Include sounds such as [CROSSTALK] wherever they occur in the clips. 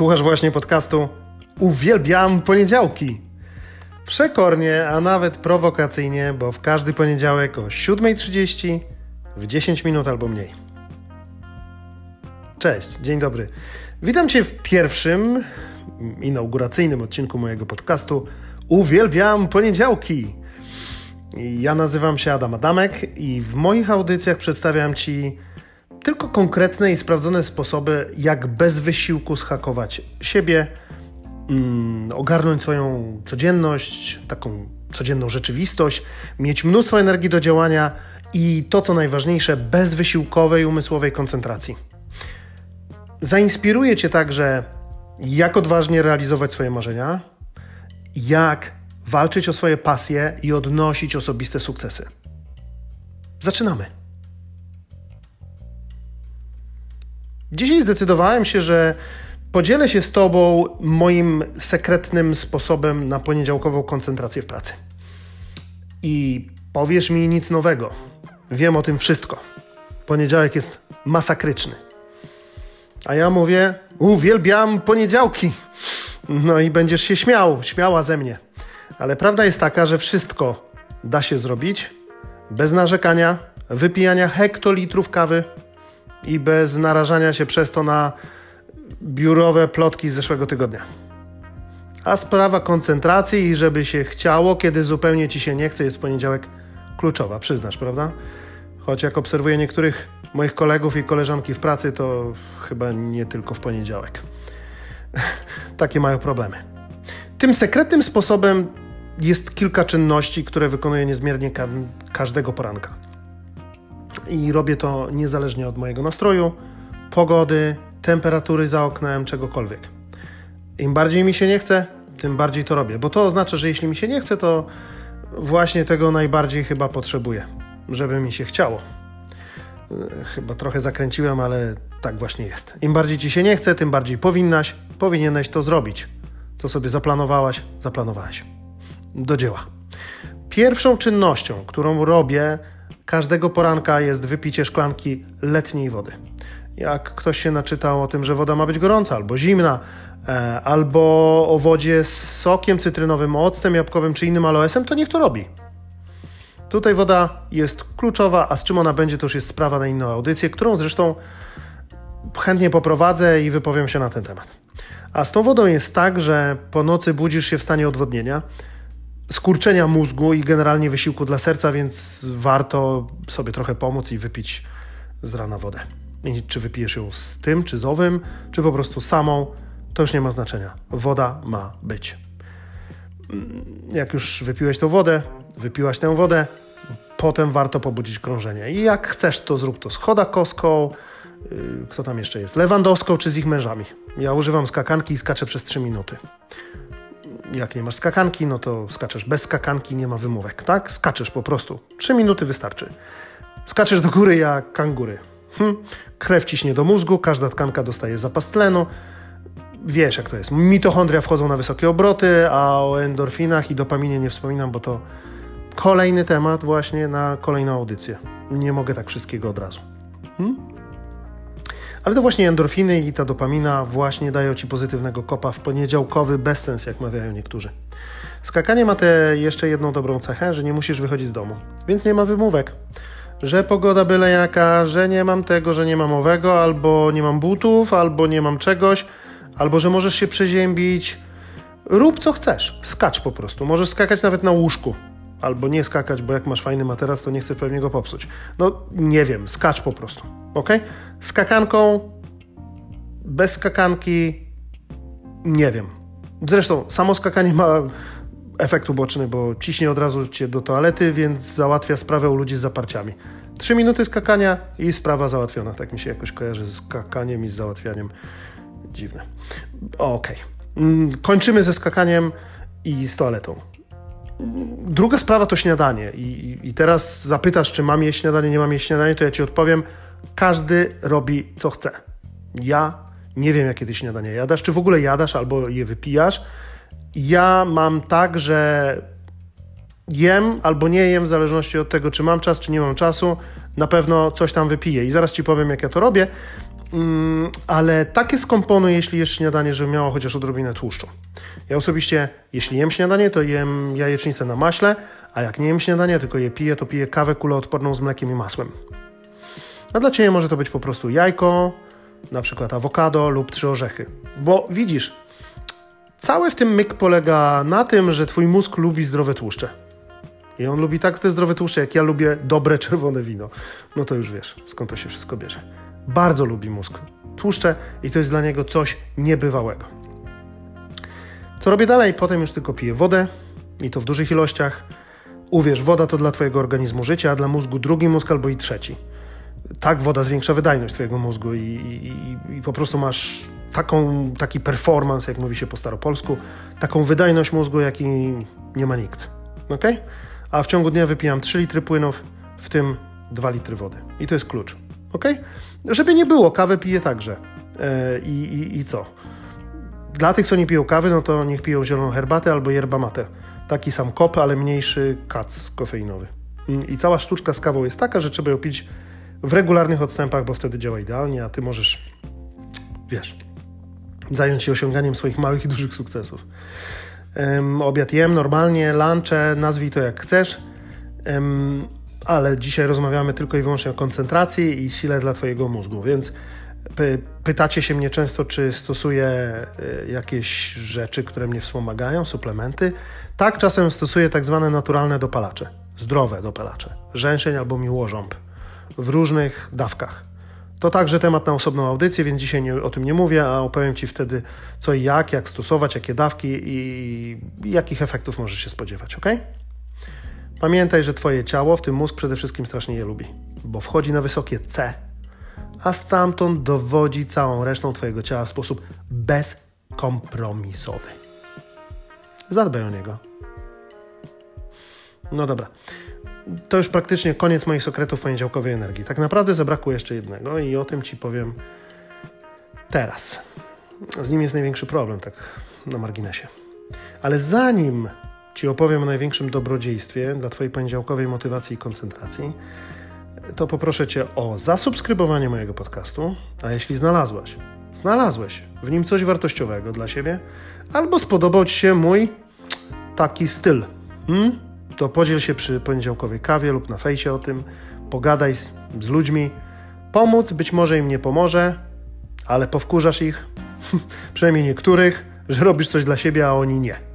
Słuchasz właśnie podcastu Uwielbiam poniedziałki. Przekornie, a nawet prowokacyjnie, bo w każdy poniedziałek o 7.30 w 10 minut albo mniej. Cześć, dzień dobry. Witam Cię w pierwszym inauguracyjnym odcinku mojego podcastu Uwielbiam poniedziałki. Ja nazywam się Adam Adamek i w moich audycjach przedstawiam Ci tylko konkretne i sprawdzone sposoby, jak bez wysiłku schakować siebie, mm, ogarnąć swoją codzienność, taką codzienną rzeczywistość, mieć mnóstwo energii do działania i to, co najważniejsze, bez wysiłkowej umysłowej koncentracji. Zainspiruje Cię także, jak odważnie realizować swoje marzenia, jak walczyć o swoje pasje i odnosić osobiste sukcesy. Zaczynamy. Dzisiaj zdecydowałem się, że podzielę się z Tobą moim sekretnym sposobem na poniedziałkową koncentrację w pracy. I powiesz mi nic nowego. Wiem o tym wszystko. Poniedziałek jest masakryczny. A ja mówię, uwielbiam poniedziałki. No i będziesz się śmiał, śmiała ze mnie. Ale prawda jest taka, że wszystko da się zrobić bez narzekania, wypijania hektolitrów kawy i bez narażania się przez to na biurowe plotki z zeszłego tygodnia. A sprawa koncentracji i żeby się chciało, kiedy zupełnie ci się nie chce, jest poniedziałek kluczowa, przyznasz, prawda? Choć jak obserwuję niektórych moich kolegów i koleżanki w pracy, to chyba nie tylko w poniedziałek. [LAUGHS] Takie mają problemy. Tym sekretnym sposobem jest kilka czynności, które wykonuję niezmiernie ka każdego poranka. I robię to niezależnie od mojego nastroju, pogody, temperatury za oknem, czegokolwiek. Im bardziej mi się nie chce, tym bardziej to robię, bo to oznacza, że jeśli mi się nie chce, to właśnie tego najbardziej chyba potrzebuję, żeby mi się chciało. Chyba trochę zakręciłem, ale tak właśnie jest. Im bardziej ci się nie chce, tym bardziej powinnaś, powinieneś to zrobić. Co sobie zaplanowałaś, zaplanowałeś. Do dzieła. Pierwszą czynnością, którą robię każdego poranka, jest wypicie szklanki letniej wody. Jak ktoś się naczytał o tym, że woda ma być gorąca albo zimna, e, albo o wodzie z sokiem cytrynowym, octem jabłkowym czy innym aloesem, to niech to robi. Tutaj woda jest kluczowa, a z czym ona będzie, to już jest sprawa na inną audycję, którą zresztą chętnie poprowadzę i wypowiem się na ten temat. A z tą wodą jest tak, że po nocy budzisz się w stanie odwodnienia, skurczenia mózgu i generalnie wysiłku dla serca, więc warto sobie trochę pomóc i wypić z rana wodę. I czy wypijesz ją z tym, czy z owym, czy po prostu samą, to już nie ma znaczenia. Woda ma być. Jak już wypiłeś tą wodę, wypiłaś tę wodę, potem warto pobudzić krążenie. I jak chcesz, to zrób to z Chodakowską, yy, kto tam jeszcze jest, Lewandowską czy z ich mężami. Ja używam skakanki i skaczę przez 3 minuty. Jak nie masz skakanki, no to skaczesz bez skakanki, nie ma wymówek, tak? Skaczesz po prostu. 3 minuty wystarczy. Skaczesz do góry jak kangury. Hm. Krew ciśnie do mózgu, każda tkanka dostaje zapas tlenu. Wiesz, jak to jest. Mitochondria wchodzą na wysokie obroty, a o endorfinach i dopaminie nie wspominam, bo to kolejny temat właśnie na kolejną audycję. Nie mogę tak wszystkiego od razu. Hmm? Ale to właśnie endorfiny i ta dopamina właśnie dają Ci pozytywnego kopa w poniedziałkowy bezsens, jak mawiają niektórzy. Skakanie ma tę jeszcze jedną dobrą cechę, że nie musisz wychodzić z domu, więc nie ma wymówek. Że pogoda byle jaka, że nie mam tego, że nie mam owego, albo nie mam butów, albo nie mam czegoś, albo że możesz się przeziębić. Rób co chcesz, skacz po prostu. Możesz skakać nawet na łóżku, albo nie skakać, bo jak masz fajny materac, to nie chcesz pewnie go popsuć. No nie wiem, skacz po prostu, ok? Skakanką, bez skakanki, nie wiem. Zresztą samo skakanie ma efekt uboczny, bo ciśnie od razu cię do toalety, więc załatwia sprawę u ludzi z zaparciami. Trzy minuty skakania i sprawa załatwiona. Tak mi się jakoś kojarzy z skakaniem i z załatwianiem. Dziwne. Okej. Okay. Kończymy ze skakaniem i z toaletą. Druga sprawa to śniadanie. I, I, teraz zapytasz, czy mam jeść śniadanie, nie mam jeść śniadanie, to ja ci odpowiem. Każdy robi co chce. Ja nie wiem, jakie ty śniadanie jadasz, czy w ogóle jadasz albo je wypijasz. Ja mam tak, że jem albo nie jem, w zależności od tego, czy mam czas, czy nie mam czasu. Na pewno coś tam wypiję. I zaraz ci powiem, jak ja to robię. Mm, ale takie skomponuj, jeśli jesz śniadanie, żeby miało chociaż odrobinę tłuszczu. Ja osobiście, jeśli jem śniadanie, to jem jajecznicę na maśle, a jak nie jem śniadania, tylko je piję, to piję kawę kuloodporną z mlekiem i masłem. A dla Ciebie może to być po prostu jajko, na przykład awokado lub trzy orzechy. Bo widzisz, cały w tym myk polega na tym, że Twój mózg lubi zdrowe tłuszcze. I on lubi tak te zdrowe tłuszcze, jak ja lubię dobre czerwone wino. No to już wiesz, skąd to się wszystko bierze. Bardzo lubi mózg tłuszcze i to jest dla niego coś niebywałego. Co robię dalej? Potem już tylko piję wodę i to w dużych ilościach. Uwierz, woda to dla Twojego organizmu życie, a dla mózgu drugi mózg albo i trzeci. Tak, woda zwiększa wydajność Twojego mózgu i, i, i po prostu masz taką, taki performance, jak mówi się po staropolsku, taką wydajność mózgu, jaki nie ma nikt. Ok? A w ciągu dnia wypijam 3 litry płynów, w tym 2 litry wody. I to jest klucz. Ok? Żeby nie było, kawę piję także. E, I, i, I co? Dla tych, co nie piją kawy, no to niech piją zieloną herbatę albo yerba mate. Taki sam kop, ale mniejszy kac kofeinowy. Mm, I cała sztuczka z kawą jest taka, że trzeba ją pić w regularnych odstępach, bo wtedy działa idealnie, a ty możesz, wiesz, zająć się osiąganiem swoich małych i dużych sukcesów. Um, obiad jem normalnie, lunche, nazwij to jak chcesz. Um, ale dzisiaj rozmawiamy tylko i wyłącznie o koncentracji i sile dla Twojego mózgu, więc py pytacie się mnie często, czy stosuję y, jakieś rzeczy, które mnie wspomagają, suplementy. Tak, czasem stosuję tak zwane naturalne dopalacze, zdrowe dopalacze, rzęszeń albo miłożąb w różnych dawkach. To także temat na osobną audycję, więc dzisiaj nie, o tym nie mówię, a opowiem Ci wtedy co i jak, jak stosować, jakie dawki i jakich efektów możesz się spodziewać, ok? Pamiętaj, że Twoje ciało, w tym mózg, przede wszystkim strasznie je lubi, bo wchodzi na wysokie C, a stamtąd dowodzi całą resztą Twojego ciała w sposób bezkompromisowy. Zadbaj o niego. No dobra. To już praktycznie koniec moich sekretów poniedziałkowej energii. Tak naprawdę zabrakło jeszcze jednego i o tym Ci powiem teraz. Z nim jest największy problem, tak na marginesie. Ale zanim Ci opowiem o największym dobrodziejstwie dla Twojej poniedziałkowej motywacji i koncentracji, to poproszę Cię o zasubskrybowanie mojego podcastu, a jeśli znalazłaś, znalazłeś w nim coś wartościowego dla siebie, albo spodobał Ci się mój taki styl, hmm? to podziel się przy poniedziałkowej kawie lub na fejsie o tym, pogadaj z, z ludźmi, pomóc być może im nie pomoże, ale powkurzasz ich, [LAUGHS] przynajmniej niektórych, że robisz coś dla siebie, a oni nie.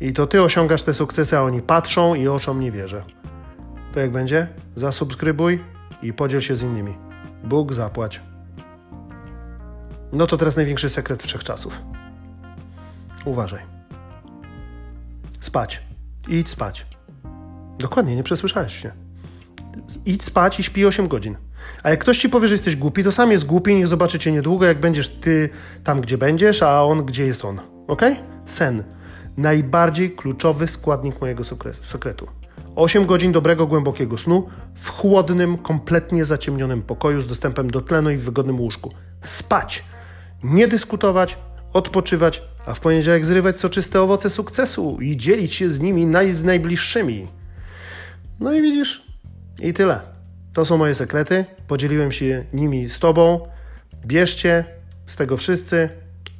I to ty osiągasz te sukcesy, a oni patrzą i oczom nie wierzę. To jak będzie? Zasubskrybuj i podziel się z innymi. Bóg zapłać. No to teraz największy sekret wszechczasów. Uważaj. Spać. Idź spać. Dokładnie, nie przesłyszałeś się. Idź spać i śpi 8 godzin. A jak ktoś ci powie, że jesteś głupi, to sam jest głupi, niech zobaczy cię niedługo, jak będziesz ty tam, gdzie będziesz, a on, gdzie jest on. Ok? Sen najbardziej kluczowy składnik mojego sekretu. 8 godzin dobrego, głębokiego snu w chłodnym, kompletnie zaciemnionym pokoju z dostępem do tlenu i w wygodnym łóżku. Spać, nie dyskutować, odpoczywać, a w poniedziałek zrywać soczyste owoce sukcesu i dzielić się z nimi naj, z najbliższymi. No i widzisz, i tyle. To są moje sekrety. Podzieliłem się nimi z Tobą. Bierzcie z tego wszyscy,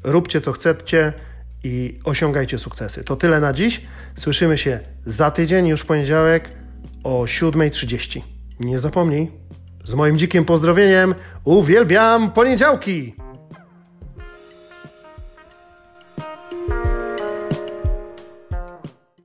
róbcie co chcecie i osiągajcie sukcesy. To tyle na dziś. Słyszymy się za tydzień, już w poniedziałek o 7.30. Nie zapomnij, z moim dzikim pozdrowieniem, uwielbiam poniedziałki!